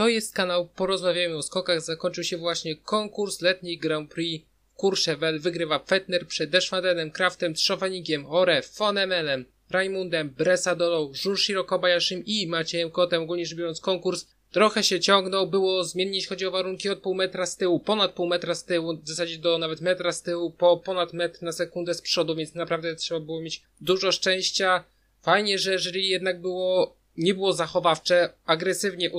To jest kanał Porozmawiajmy o skokach. Zakończył się właśnie konkurs letni Grand Prix Courchevel. Wygrywa Fettner przed Deszwadenem, Kraftem, Trzofanikiem, Ore, Fonemelem, Raimundem, Bresadolą, Junshiro Kobayashim i Maciejem Kotem. Ogólnie rzecz biorąc konkurs trochę się ciągnął, było zmiennie jeśli chodzi o warunki od pół metra z tyłu, ponad pół metra z tyłu, w zasadzie do nawet metra z tyłu, po ponad metr na sekundę z przodu, więc naprawdę trzeba było mieć dużo szczęścia. Fajnie, że jury jednak było, nie było zachowawcze, agresywnie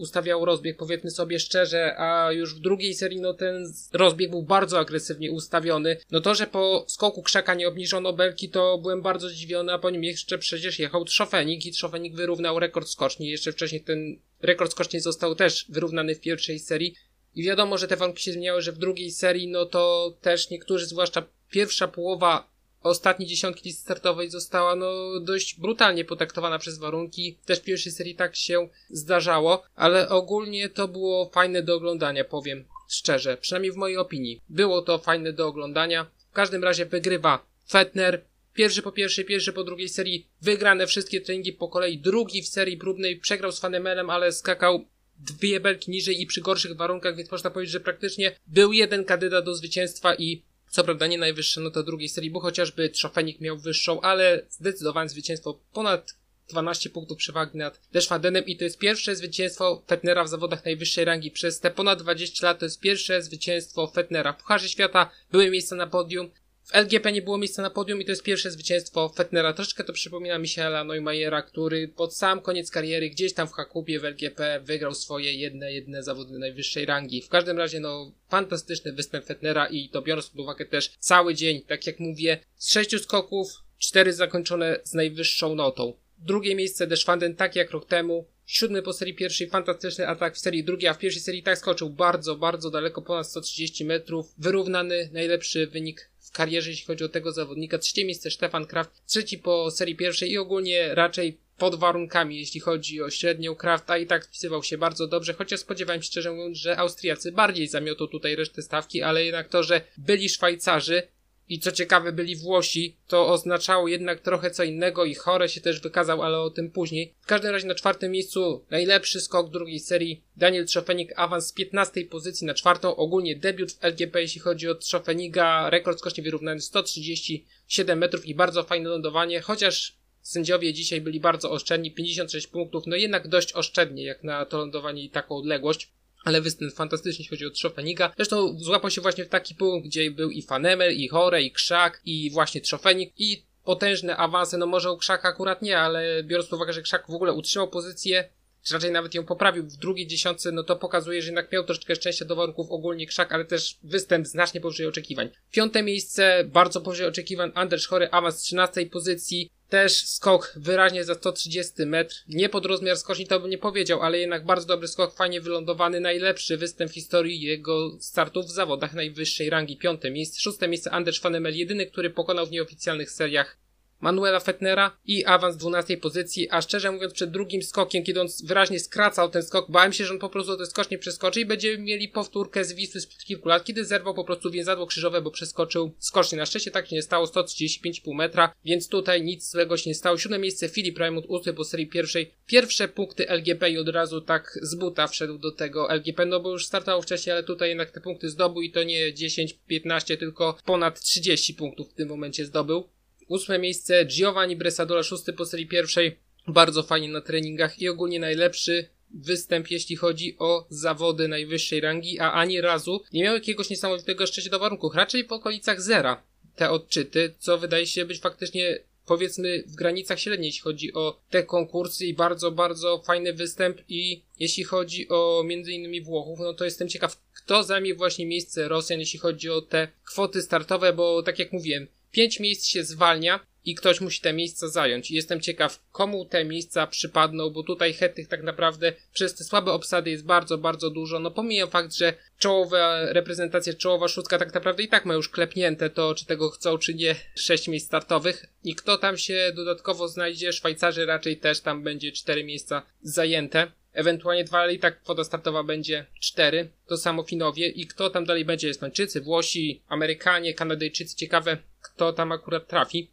ustawiał rozbieg, powiedzmy sobie szczerze, a już w drugiej serii no ten rozbieg był bardzo agresywnie ustawiony. No to, że po skoku krzaka nie obniżono belki, to byłem bardzo zdziwiony, a po nim jeszcze przecież jechał Trzofenik i Trzofenik wyrównał rekord skoczni. Jeszcze wcześniej ten rekord skoczni został też wyrównany w pierwszej serii. I wiadomo, że te warunki się zmieniały, że w drugiej serii, no to też niektórzy, zwłaszcza pierwsza połowa ostatniej dziesiątki listy startowej została no dość brutalnie potraktowana przez warunki. Też w pierwszej serii tak się zdarzało, ale ogólnie to było fajne do oglądania, powiem szczerze, przynajmniej w mojej opinii. Było to fajne do oglądania. W każdym razie wygrywa Fetner. Pierwszy po pierwszej, pierwszy po drugiej serii wygrane wszystkie treningi po kolei. Drugi w serii próbnej przegrał z Fanemelem, ale skakał dwie belki niżej i przy gorszych warunkach, więc można powiedzieć, że praktycznie był jeden kandydat do zwycięstwa i co prawda nie najwyższe no to drugiej serii, bo chociażby Trzofenik miał wyższą, ale zdecydowanie zwycięstwo ponad 12 punktów przewagi nad Deszwadenem i to jest pierwsze zwycięstwo Fetnera w zawodach najwyższej rangi przez te ponad 20 lat. To jest pierwsze zwycięstwo Fetnera. W Pucharze Świata były miejsca na podium, w LGP nie było miejsca na podium i to jest pierwsze zwycięstwo Fetnera. Troszkę to przypomina Michaela Neumajera, który pod sam koniec kariery gdzieś tam w Hakubie w LGP wygrał swoje jedne, jedne zawody najwyższej rangi. W każdym razie, no, fantastyczny występ Fetnera i to biorąc pod uwagę też cały dzień, tak jak mówię, z sześciu skoków, cztery zakończone z najwyższą notą. Drugie miejsce Deszwanden, tak jak rok temu. Siódmy po serii pierwszej, fantastyczny atak w serii drugiej, a w pierwszej serii tak skoczył bardzo, bardzo daleko, ponad 130 metrów. Wyrównany, najlepszy wynik karierze, jeśli chodzi o tego zawodnika. Trzecie miejsce Stefan Kraft, trzeci po serii pierwszej i ogólnie raczej pod warunkami, jeśli chodzi o średnią Krafta i tak wpisywał się bardzo dobrze, chociaż spodziewałem się szczerze mówiąc, że Austriacy bardziej zamiotą tutaj resztę stawki, ale jednak to, że byli Szwajcarzy, i co ciekawe byli Włosi, to oznaczało jednak trochę co innego i Chore się też wykazał, ale o tym później. W każdym razie na czwartym miejscu najlepszy skok drugiej serii. Daniel Trzofenik, awans z 15 pozycji na czwartą, ogólnie debiut w LGP jeśli chodzi o Trzofeniga, rekord skocznie wyrównany 137 metrów i bardzo fajne lądowanie, chociaż sędziowie dzisiaj byli bardzo oszczędni, 56 punktów, no jednak dość oszczędnie jak na to lądowanie i taką odległość ale występ fantastyczny, jeśli chodzi o Trzofenika. Zresztą złapał się właśnie w taki punkt, gdzie był i Fanemel, i Chore, i Krzak, i właśnie Trzofenik, i potężne awanse, no może u Krzaka akurat nie, ale biorąc pod uwagę, że Krzak w ogóle utrzymał pozycję, czy raczej nawet ją poprawił w drugiej dziesiątce, no to pokazuje, że jednak miał troszeczkę szczęścia do warunków ogólnie Krzak, ale też występ znacznie powyżej oczekiwań. Piąte miejsce, bardzo powyżej oczekiwań, Anders Chory, awans z 13 pozycji, też skok wyraźnie za 130 metr. Nie pod rozmiar skoczni to bym nie powiedział, ale jednak bardzo dobry skok, fajnie wylądowany, najlepszy występ w historii jego startów w zawodach najwyższej rangi. Piąte miejsce, szóste miejsce Anders Fanemel, jedyny, który pokonał w nieoficjalnych seriach Manuela Fetnera i awans 12 pozycji, a szczerze mówiąc przed drugim skokiem, kiedy on wyraźnie skracał ten skok, bałem się, że on po prostu ten skocz nie przeskoczy i będziemy mieli powtórkę z Wisły sprzed kilku lat, kiedy zerwał po prostu więzadło krzyżowe, bo przeskoczył skocznie. Na szczęście tak się nie stało, 135,5 metra, więc tutaj nic złego się nie stało. Siódme miejsce Filip Raymond, ósmy po serii pierwszej. Pierwsze punkty LGP i od razu tak z buta wszedł do tego LGP, no bo już startował wcześniej, ale tutaj jednak te punkty zdobył i to nie 10, 15, tylko ponad 30 punktów w tym momencie zdobył. Ósme miejsce Giovanni Bresadola, szósty po serii pierwszej. Bardzo fajnie na treningach i ogólnie najlepszy występ, jeśli chodzi o zawody najwyższej rangi, a ani razu nie miał jakiegoś niesamowitego szczęścia do warunków. Raczej w okolicach zera te odczyty, co wydaje się być faktycznie powiedzmy w granicach średniej, jeśli chodzi o te konkursy i bardzo, bardzo fajny występ i jeśli chodzi o między innymi Włochów, no to jestem ciekaw, kto zajmie właśnie miejsce Rosjan, jeśli chodzi o te kwoty startowe, bo tak jak mówiłem, Pięć miejsc się zwalnia i ktoś musi te miejsca zająć. Jestem ciekaw, komu te miejsca przypadną, bo tutaj chętnych tak naprawdę przez te słabe obsady jest bardzo, bardzo dużo. No pomijam fakt, że czołowa reprezentacja, czołowa szóstka tak naprawdę i tak ma już klepnięte to, czy tego chcą, czy nie, sześć miejsc startowych. I kto tam się dodatkowo znajdzie, Szwajcarzy raczej też tam będzie cztery miejsca zajęte. Ewentualnie dwa, ale i tak kwota startowa będzie cztery. To samo Finowie. I kto tam dalej będzie? Estończycy, Włosi, Amerykanie, Kanadyjczycy. Ciekawe, kto tam akurat trafi.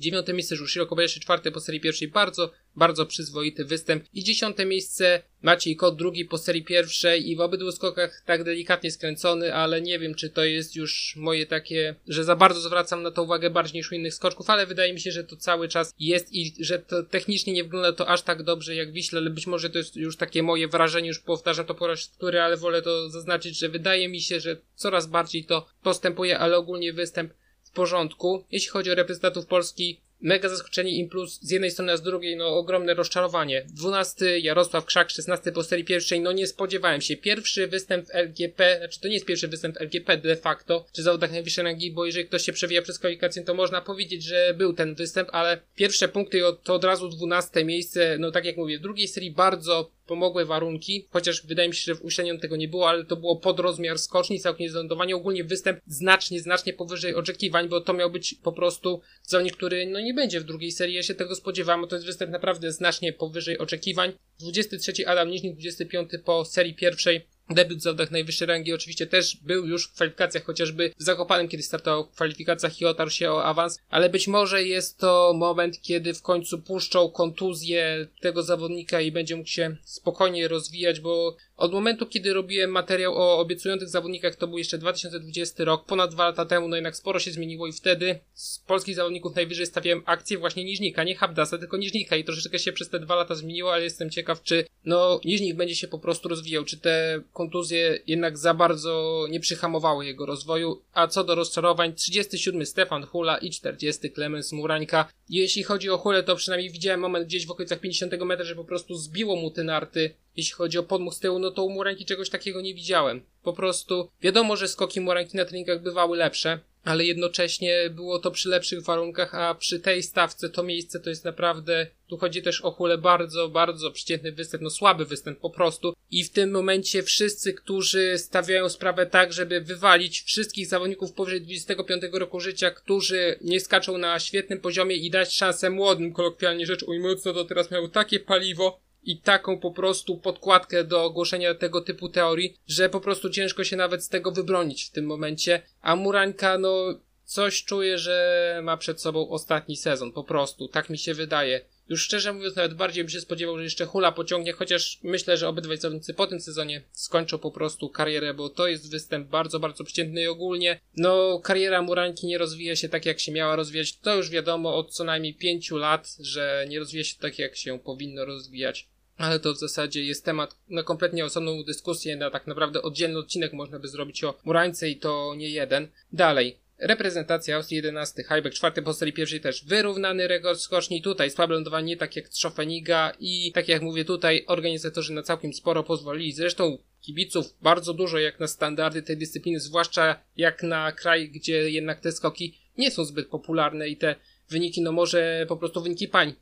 Dziewiąte miejsce Jushiro Kobayashi, czwarte po serii pierwszej, bardzo, bardzo przyzwoity występ. I dziesiąte miejsce Maciej Kot, drugi po serii pierwszej i w obydwu skokach tak delikatnie skręcony, ale nie wiem, czy to jest już moje takie, że za bardzo zwracam na to uwagę bardziej niż u innych skoczków, ale wydaje mi się, że to cały czas jest i że to technicznie nie wygląda to aż tak dobrze jak Wiśle, ale być może to jest już takie moje wrażenie, już powtarzam to po raz który, ale wolę to zaznaczyć, że wydaje mi się, że coraz bardziej to postępuje, ale ogólnie występ porządku. Jeśli chodzi o reprezentantów Polski, mega zaskoczenie im plus z jednej strony, a z drugiej no ogromne rozczarowanie. 12 Jarosław Krzak, 16 po serii pierwszej, no nie spodziewałem się. Pierwszy występ w LGP, znaczy to nie jest pierwszy występ w LGP de facto, czy zawodach najwyższej rangi, bo jeżeli ktoś się przewija przez kwalifikację, to można powiedzieć, że był ten występ, ale pierwsze punkty to od razu 12 miejsce, no tak jak mówię, w drugiej serii bardzo pomogły warunki, chociaż wydaje mi się, że w uśrednieniu tego nie było, ale to było pod rozmiar skoczni, całkiem lądowanie, ogólnie występ znacznie, znacznie powyżej oczekiwań, bo to miał być po prostu zawodnik, który no nie będzie w drugiej serii, ja się tego spodziewam, to jest występ naprawdę znacznie powyżej oczekiwań. 23 Adam Niźnik, 25 po serii pierwszej, Debiut w zawodach najwyższej rangi oczywiście też był już w kwalifikacjach, chociażby w Zakopanem, kiedy startował w kwalifikacjach i otarł się o awans, ale być może jest to moment, kiedy w końcu puszczą kontuzję tego zawodnika i będzie mógł się spokojnie rozwijać, bo od momentu, kiedy robiłem materiał o obiecujących zawodnikach, to był jeszcze 2020 rok, ponad dwa lata temu, no jednak sporo się zmieniło i wtedy z polskich zawodników najwyżej stawiałem akcję właśnie Niżnika, nie Habdasa, tylko Niżnika i troszeczkę się przez te dwa lata zmieniło, ale jestem ciekaw, czy no Niżnik będzie się po prostu rozwijał, czy te kontuzje jednak za bardzo nie przyhamowały jego rozwoju, a co do rozczarowań, 37 Stefan Hula i 40 Klemens Murańka. Jeśli chodzi o Hulę, to przynajmniej widziałem moment gdzieś w okolicach 50 metra, że po prostu zbiło mu te narty jeśli chodzi o podmuch z tyłu, no to u Murańki czegoś takiego nie widziałem. Po prostu wiadomo, że skoki Murańki na treningach bywały lepsze, ale jednocześnie było to przy lepszych warunkach, a przy tej stawce to miejsce to jest naprawdę, tu chodzi też o hulę bardzo, bardzo przeciętny występ, no słaby występ po prostu. I w tym momencie wszyscy, którzy stawiają sprawę tak, żeby wywalić wszystkich zawodników powyżej 25 roku życia, którzy nie skaczą na świetnym poziomie i dać szansę młodym, kolokwialnie rzecz ujmując, no to teraz miał takie paliwo, i taką po prostu podkładkę do ogłoszenia tego typu teorii, że po prostu ciężko się nawet z tego wybronić w tym momencie. A Murańka, no, coś czuję, że ma przed sobą ostatni sezon, po prostu, tak mi się wydaje. Już szczerze mówiąc, nawet bardziej bym się spodziewał, że jeszcze Hula pociągnie, chociaż myślę, że obydwaj zawodnicy po tym sezonie skończą po prostu karierę, bo to jest występ bardzo, bardzo przeciętny i ogólnie, no, kariera Murańki nie rozwija się tak, jak się miała rozwijać. To już wiadomo od co najmniej pięciu lat, że nie rozwija się tak, jak się powinno rozwijać ale to w zasadzie jest temat na kompletnie osobną dyskusję, na tak naprawdę oddzielny odcinek można by zrobić o Murańce i to nie jeden. Dalej. Reprezentacja Austrii 11, Heibeck 4 po serii pierwszej też wyrównany rekord skoczni, tutaj słabe lądowanie nie tak jak Trzofeniga i tak jak mówię tutaj organizatorzy na całkiem sporo pozwolili, zresztą kibiców bardzo dużo jak na standardy tej dyscypliny, zwłaszcza jak na kraj, gdzie jednak te skoki nie są zbyt popularne i te wyniki, no może po prostu wyniki pań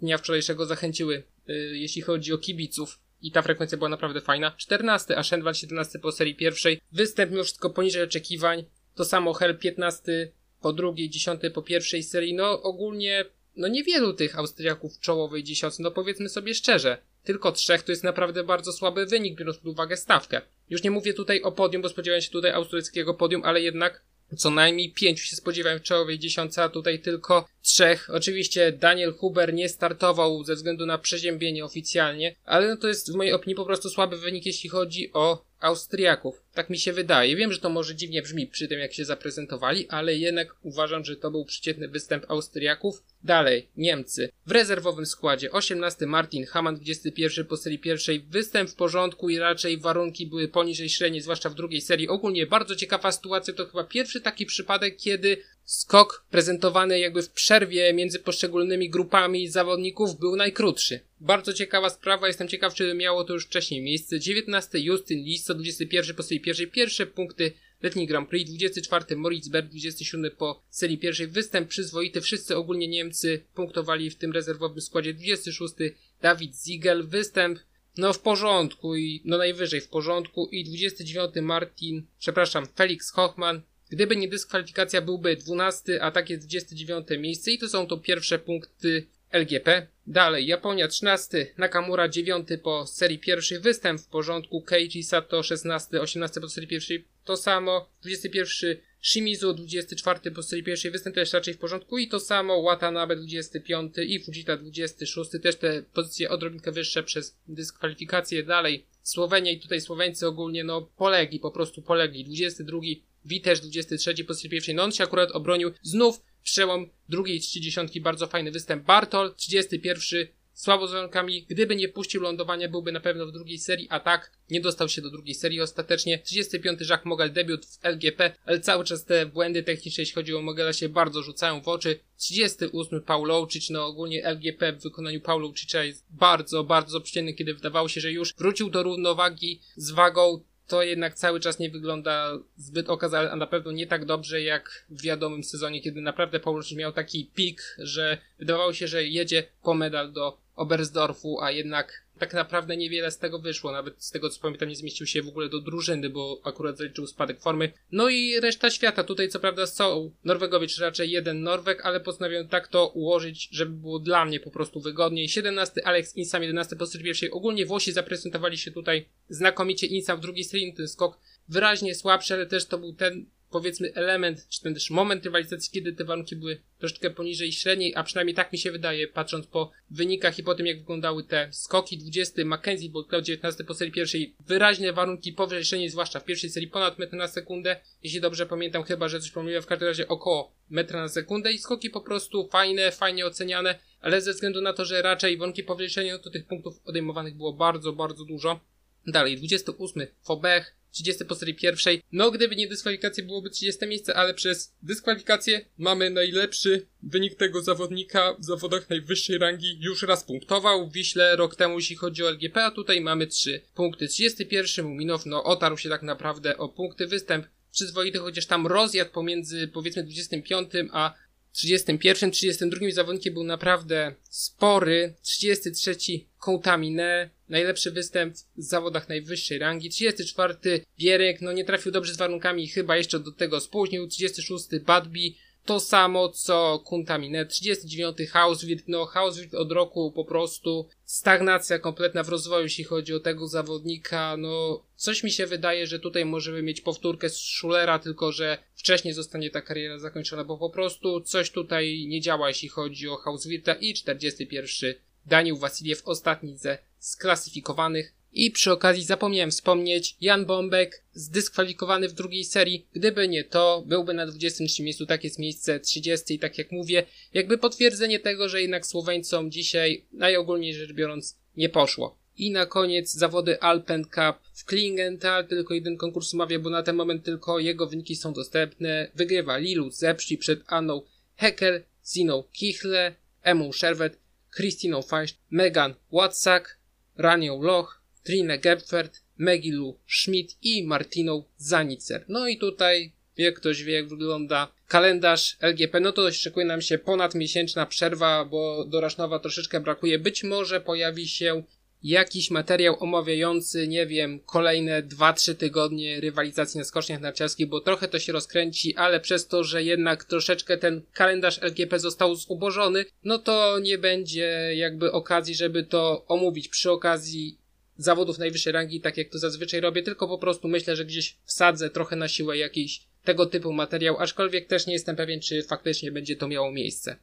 dnia wczorajszego zachęciły Y, jeśli chodzi o kibiców. I ta frekwencja była naprawdę fajna. 14, a Shenwan 17 po serii pierwszej. Występ mimo wszystko poniżej oczekiwań. To samo Hell 15 po drugiej, 10 po pierwszej serii. No ogólnie, no niewielu tych Austriaków w czołowej dziesiątce. No powiedzmy sobie szczerze. Tylko trzech to jest naprawdę bardzo słaby wynik, biorąc pod uwagę stawkę. Już nie mówię tutaj o podium, bo spodziewałem się tutaj austriackiego podium, ale jednak co najmniej pięciu się spodziewałem w czołowej dziesiątce, a tutaj tylko trzech. Oczywiście Daniel Huber nie startował ze względu na przeziębienie oficjalnie, ale no to jest w mojej opinii po prostu słaby wynik, jeśli chodzi o Austriaków. Tak mi się wydaje. Wiem, że to może dziwnie brzmi przy tym, jak się zaprezentowali, ale jednak uważam, że to był przeciętny występ Austriaków. Dalej, Niemcy. W rezerwowym składzie 18 Martin Hamann, 21 po serii pierwszej. Występ w porządku i raczej warunki były poniżej średniej, zwłaszcza w drugiej serii. Ogólnie bardzo ciekawa sytuacja. To chyba pierwszy taki przypadek, kiedy skok prezentowany jakby w przerwie między poszczególnymi grupami zawodników był najkrótszy. Bardzo ciekawa sprawa, jestem ciekaw, czy miało to już wcześniej miejsce. 19 Justin Lis, 121 po serii pierwszej, pierwsze punkty letni Grand Prix, 24 Moritz Berg, 27 po serii pierwszej, występ przyzwoity, wszyscy ogólnie Niemcy punktowali w tym rezerwowym składzie, 26 Dawid Ziegel, występ no w porządku i no najwyżej w porządku. I 29 Martin, przepraszam, Felix Hochmann, Gdyby nie dyskwalifikacja, byłby 12, a tak jest 29 miejsce. I to są to pierwsze punkty LGP. Dalej, Japonia 13, Nakamura 9 po serii pierwszej, występ w porządku, Keiji Sato 16, 18 po serii pierwszej, to samo, 21 Shimizu 24 po serii pierwszej, występ też raczej w porządku i to samo, Watanabe 25 i Fujita 26, też te pozycje odrobinkę wyższe przez dyskwalifikację. Dalej, Słowenia i tutaj Słoweńcy ogólnie no polegli, po prostu polegli. 22 Witesz 23 po serii pierwszej, no on się akurat obronił znów przełom drugiej trzydziesiątki, bardzo fajny występ. Bartol, 31, słabo z warunkami. Gdyby nie puścił lądowania, byłby na pewno w drugiej serii, a tak nie dostał się do drugiej serii ostatecznie. 35 Jacques Mogel, debiut w LGP, ale cały czas te błędy techniczne, jeśli chodzi o Mogela, się bardzo rzucają w oczy. 38 Paul Louczyć, no ogólnie LGP w wykonaniu Paul Louczicza jest bardzo, bardzo przyjemny, kiedy wydawało się, że już wrócił do równowagi z wagą to jednak cały czas nie wygląda zbyt okazale, a na pewno nie tak dobrze jak w wiadomym sezonie, kiedy naprawdę Paul miał taki pik, że wydawało się, że jedzie po medal do Oberstdorfu, a jednak tak naprawdę niewiele z tego wyszło. Nawet z tego co pamiętam, nie zmieścił się w ogóle do drużyny, bo akurat zaliczył spadek formy. No i reszta świata. Tutaj co prawda są Norwegowie, czy raczej jeden Norweg, ale postanowiłem tak to ułożyć, żeby było dla mnie po prostu wygodniej. 17 Alex Insam, 11 po pierwszej. Ogólnie Włosi zaprezentowali się tutaj znakomicie. Insam w drugiej serii, ten skok wyraźnie słabszy, ale też to był ten powiedzmy element, czy ten też moment rywalizacji, kiedy te warunki były troszeczkę poniżej średniej, a przynajmniej tak mi się wydaje, patrząc po wynikach i po tym, jak wyglądały te skoki. 20 Mackenzie, bo Cloud 19 po serii pierwszej, wyraźne warunki powyżej średniej, zwłaszcza w pierwszej serii ponad metr na sekundę, jeśli dobrze pamiętam, chyba, że coś pomyliłem, w każdym razie około metra na sekundę i skoki po prostu fajne, fajnie oceniane, ale ze względu na to, że raczej warunki powyżej średniej, no to tych punktów odejmowanych było bardzo, bardzo dużo. Dalej, 28 Fobech, 30 po serii pierwszej. No, gdyby nie dyskwalifikacje, byłoby 30 miejsce, ale przez dyskwalifikację mamy najlepszy wynik tego zawodnika w zawodach najwyższej rangi. Już raz punktował w Wiśle rok temu, jeśli chodzi o LGP, a tutaj mamy 3 punkty. 31 Muminow, no, otarł się tak naprawdę o punkty. Występ przyzwoity, chociaż tam rozjazd pomiędzy powiedzmy 25 a 31, 32 zawodnikiem był naprawdę spory. 33 Kołtamine, najlepszy występ w zawodach najwyższej rangi. 34 Bierek, no nie trafił dobrze z warunkami, chyba jeszcze do tego spóźnił. 36 Badby, to samo co Kuntamine. 39 Housewirt, no Housewirt od roku po prostu stagnacja kompletna w rozwoju, jeśli chodzi o tego zawodnika. No coś mi się wydaje, że tutaj możemy mieć powtórkę z Schulera, tylko że wcześniej zostanie ta kariera zakończona, bo po prostu coś tutaj nie działa, jeśli chodzi o Hauswirta i 41 Daniel Wasiliew, ostatni ze sklasyfikowanych. I przy okazji zapomniałem wspomnieć, Jan Bombek zdyskwalifikowany w drugiej serii. Gdyby nie to, byłby na 23 miejscu, tak jest miejsce 30 i tak jak mówię, jakby potwierdzenie tego, że jednak Słoweńcom dzisiaj, najogólniej rzecz biorąc, nie poszło. I na koniec zawody Alpen Cup w Klingenthal, tylko jeden konkurs umawia, bo na ten moment tylko jego wyniki są dostępne. Wygrywa Lilu Zepsi przed Anną Heckel, Ziną Kichle, Emu Sherwet, Christiną Feist, Megan Watsak, Ranią Loch, Trine Gepfert, Megilu Schmidt i Martiną Zanicer. No i tutaj, jak ktoś wie, jak wygląda kalendarz LGP, no to szykuje nam się ponadmiesięczna przerwa, bo do Rasznowa troszeczkę brakuje. Być może pojawi się jakiś materiał omawiający, nie wiem, kolejne 2-3 tygodnie rywalizacji na skoczniach narciarskich, bo trochę to się rozkręci, ale przez to, że jednak troszeczkę ten kalendarz LGP został zubożony, no to nie będzie jakby okazji, żeby to omówić przy okazji zawodów najwyższej rangi, tak jak to zazwyczaj robię, tylko po prostu myślę, że gdzieś wsadzę trochę na siłę jakiś tego typu materiał, aczkolwiek też nie jestem pewien, czy faktycznie będzie to miało miejsce.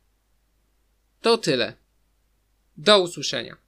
To tyle. Do usłyszenia.